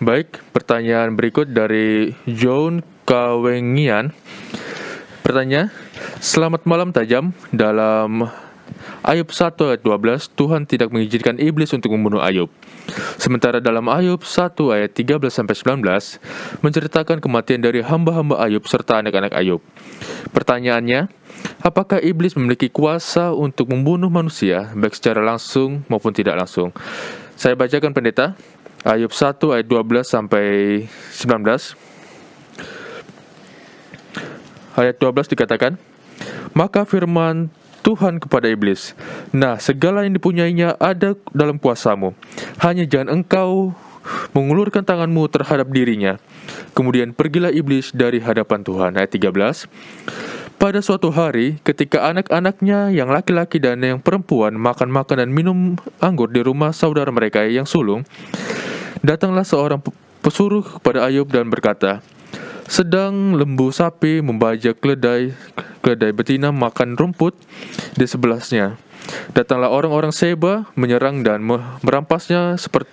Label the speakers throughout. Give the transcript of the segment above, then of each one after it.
Speaker 1: Baik, pertanyaan berikut dari John Kawengian. Pertanyaan, Selamat malam tajam. Dalam Ayub 1 ayat 12, Tuhan tidak mengizinkan iblis untuk membunuh Ayub. Sementara dalam Ayub 1 ayat 13 sampai 19 menceritakan kematian dari hamba-hamba Ayub serta anak-anak Ayub. Pertanyaannya, apakah iblis memiliki kuasa untuk membunuh manusia baik secara langsung maupun tidak langsung? Saya bacakan pendeta. Ayub 1 ayat 12 sampai 19. Ayat 12 dikatakan, Maka firman Tuhan kepada iblis, Nah, segala yang dipunyainya ada dalam kuasamu. Hanya jangan engkau mengulurkan tanganmu terhadap dirinya. Kemudian pergilah iblis dari hadapan Tuhan. Ayat 13. Pada suatu hari, ketika anak-anaknya yang laki-laki dan yang perempuan makan-makan dan minum anggur di rumah saudara mereka yang sulung, Datanglah seorang pesuruh kepada Ayub dan berkata, sedang lembu sapi membajak keledai, keledai betina makan rumput di sebelahnya. Datanglah orang-orang Seba menyerang dan merampasnya seperti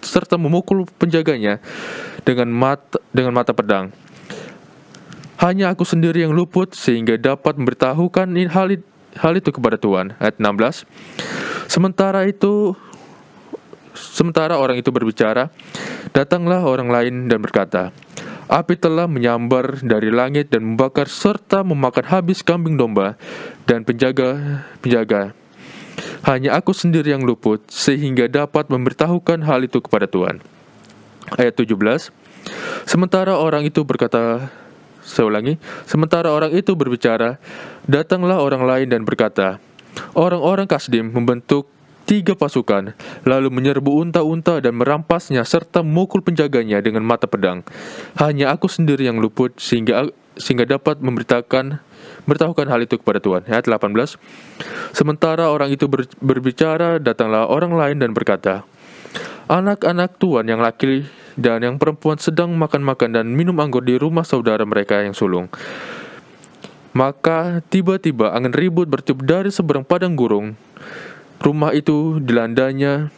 Speaker 1: serta memukul penjaganya dengan mata dengan mata pedang. Hanya aku sendiri yang luput sehingga dapat memberitahukan hal, hal itu kepada Tuhan. Ayat 16. Sementara itu Sementara orang itu berbicara, datanglah orang lain dan berkata, Api telah menyambar dari langit dan membakar serta memakan habis kambing domba dan penjaga-penjaga. Hanya aku sendiri yang luput sehingga dapat memberitahukan hal itu kepada Tuhan. Ayat 17. Sementara orang itu berkata, saya ulangi, sementara orang itu berbicara, datanglah orang lain dan berkata, Orang-orang Kasdim membentuk tiga pasukan, lalu menyerbu unta-unta dan merampasnya serta memukul penjaganya dengan mata pedang. Hanya aku sendiri yang luput sehingga sehingga dapat memberitakan beritahukan hal itu kepada Tuhan. Ayat 18. Sementara orang itu ber, berbicara, datanglah orang lain dan berkata, Anak-anak Tuhan yang laki dan yang perempuan sedang makan-makan dan minum anggur di rumah saudara mereka yang sulung. Maka tiba-tiba angin ribut bertiup dari seberang padang gurung Rumah itu dilandanya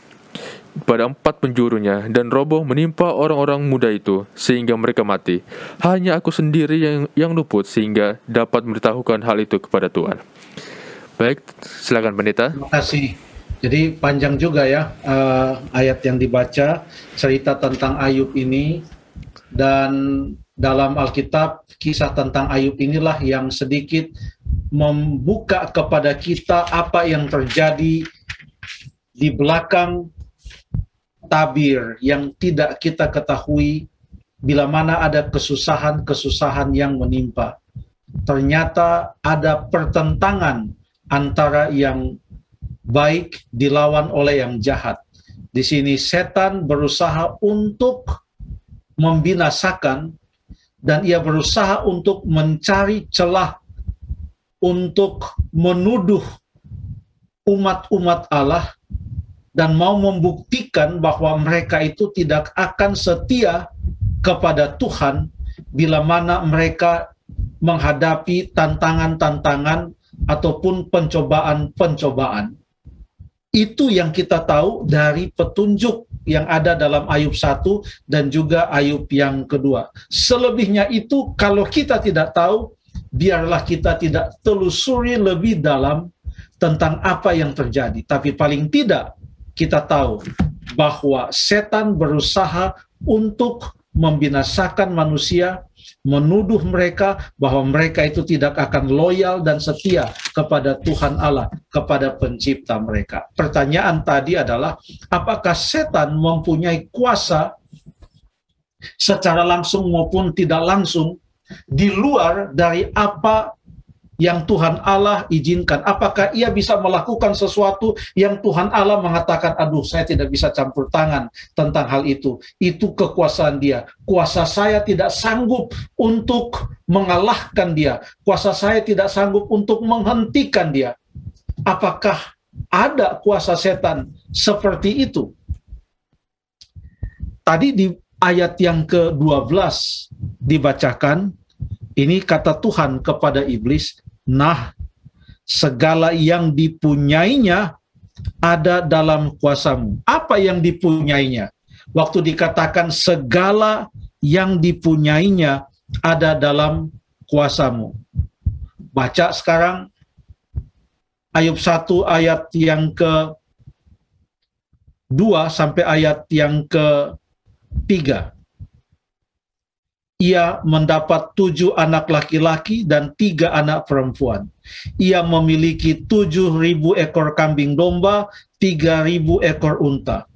Speaker 1: pada empat penjurunya dan roboh menimpa orang-orang muda itu sehingga mereka mati. Hanya aku sendiri yang yang luput sehingga dapat memberitahukan hal itu kepada Tuhan. Baik, silakan pendeta.
Speaker 2: Terima kasih. Jadi panjang juga ya uh, ayat yang dibaca cerita tentang Ayub ini dan dalam Alkitab kisah tentang Ayub inilah yang sedikit membuka kepada kita apa yang terjadi di belakang tabir yang tidak kita ketahui bila mana ada kesusahan-kesusahan yang menimpa. Ternyata ada pertentangan antara yang baik dilawan oleh yang jahat. Di sini setan berusaha untuk membinasakan dan ia berusaha untuk mencari celah untuk menuduh umat-umat Allah dan mau membuktikan bahwa mereka itu tidak akan setia kepada Tuhan bila mana mereka menghadapi tantangan-tantangan ataupun pencobaan-pencobaan. Itu yang kita tahu dari petunjuk yang ada dalam Ayub 1 dan juga Ayub yang kedua. Selebihnya itu kalau kita tidak tahu, biarlah kita tidak telusuri lebih dalam tentang apa yang terjadi. Tapi paling tidak kita tahu bahwa setan berusaha untuk membinasakan manusia, menuduh mereka bahwa mereka itu tidak akan loyal dan setia kepada Tuhan Allah, kepada pencipta mereka. Pertanyaan tadi adalah apakah setan mempunyai kuasa secara langsung maupun tidak langsung di luar dari apa yang Tuhan Allah izinkan. Apakah ia bisa melakukan sesuatu yang Tuhan Allah mengatakan, aduh saya tidak bisa campur tangan tentang hal itu. Itu kekuasaan dia. Kuasa saya tidak sanggup untuk mengalahkan dia. Kuasa saya tidak sanggup untuk menghentikan dia. Apakah ada kuasa setan seperti itu? Tadi di ayat yang ke-12 dibacakan, ini kata Tuhan kepada iblis, nah segala yang dipunyainya ada dalam kuasamu. Apa yang dipunyainya? waktu dikatakan segala yang dipunyainya ada dalam kuasamu. Baca sekarang Ayub 1 ayat yang ke 2 sampai ayat yang ke 3. Ia mendapat tujuh anak laki-laki dan tiga anak perempuan. Ia memiliki tujuh ribu ekor kambing domba, tiga ribu ekor unta.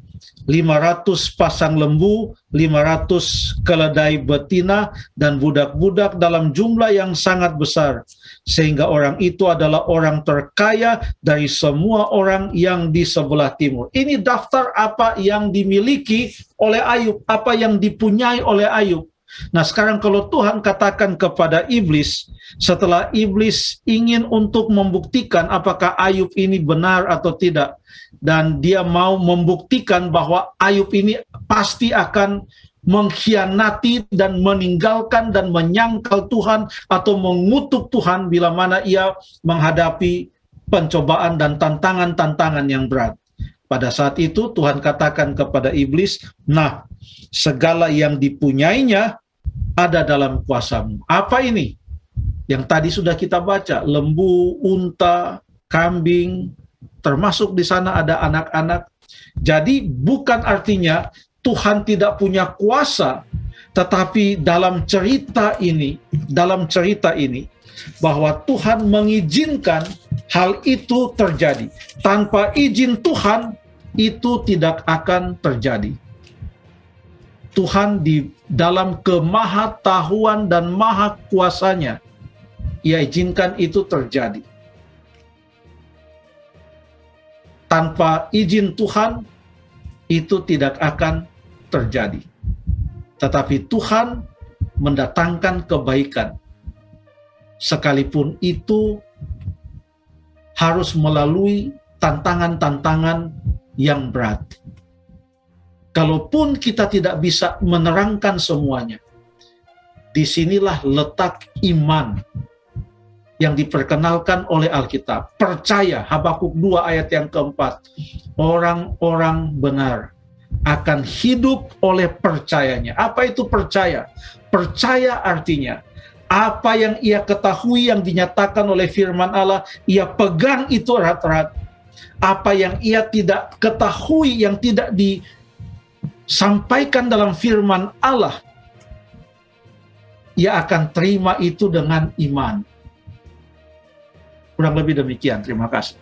Speaker 2: 500 pasang lembu, 500 keledai betina, dan budak-budak dalam jumlah yang sangat besar. Sehingga orang itu adalah orang terkaya dari semua orang yang di sebelah timur. Ini daftar apa yang dimiliki oleh Ayub, apa yang dipunyai oleh Ayub. Nah sekarang kalau Tuhan katakan kepada iblis, setelah iblis ingin untuk membuktikan apakah Ayub ini benar atau tidak, dan dia mau membuktikan bahwa Ayub ini pasti akan mengkhianati dan meninggalkan dan menyangkal Tuhan atau mengutuk Tuhan bila mana ia menghadapi pencobaan dan tantangan-tantangan yang berat. Pada saat itu Tuhan katakan kepada iblis, "Nah, segala yang dipunyainya ada dalam kuasamu." Apa ini? Yang tadi sudah kita baca, lembu, unta, kambing, termasuk di sana ada anak-anak. Jadi bukan artinya Tuhan tidak punya kuasa, tetapi dalam cerita ini, dalam cerita ini bahwa Tuhan mengizinkan hal itu terjadi. Tanpa izin Tuhan itu tidak akan terjadi. Tuhan di dalam kemahatahuan dan maha kuasanya, ia izinkan itu terjadi tanpa izin Tuhan itu tidak akan terjadi. Tetapi Tuhan mendatangkan kebaikan. Sekalipun itu harus melalui tantangan-tantangan yang berat. Kalaupun kita tidak bisa menerangkan semuanya, di sinilah letak iman yang diperkenalkan oleh Alkitab. Percaya, Habakuk 2 ayat yang keempat. Orang-orang benar akan hidup oleh percayanya. Apa itu percaya? Percaya artinya apa yang ia ketahui yang dinyatakan oleh firman Allah, ia pegang itu erat-erat. Apa yang ia tidak ketahui yang tidak disampaikan dalam firman Allah, ia akan terima itu dengan iman Kurang lebih demikian. Terima kasih.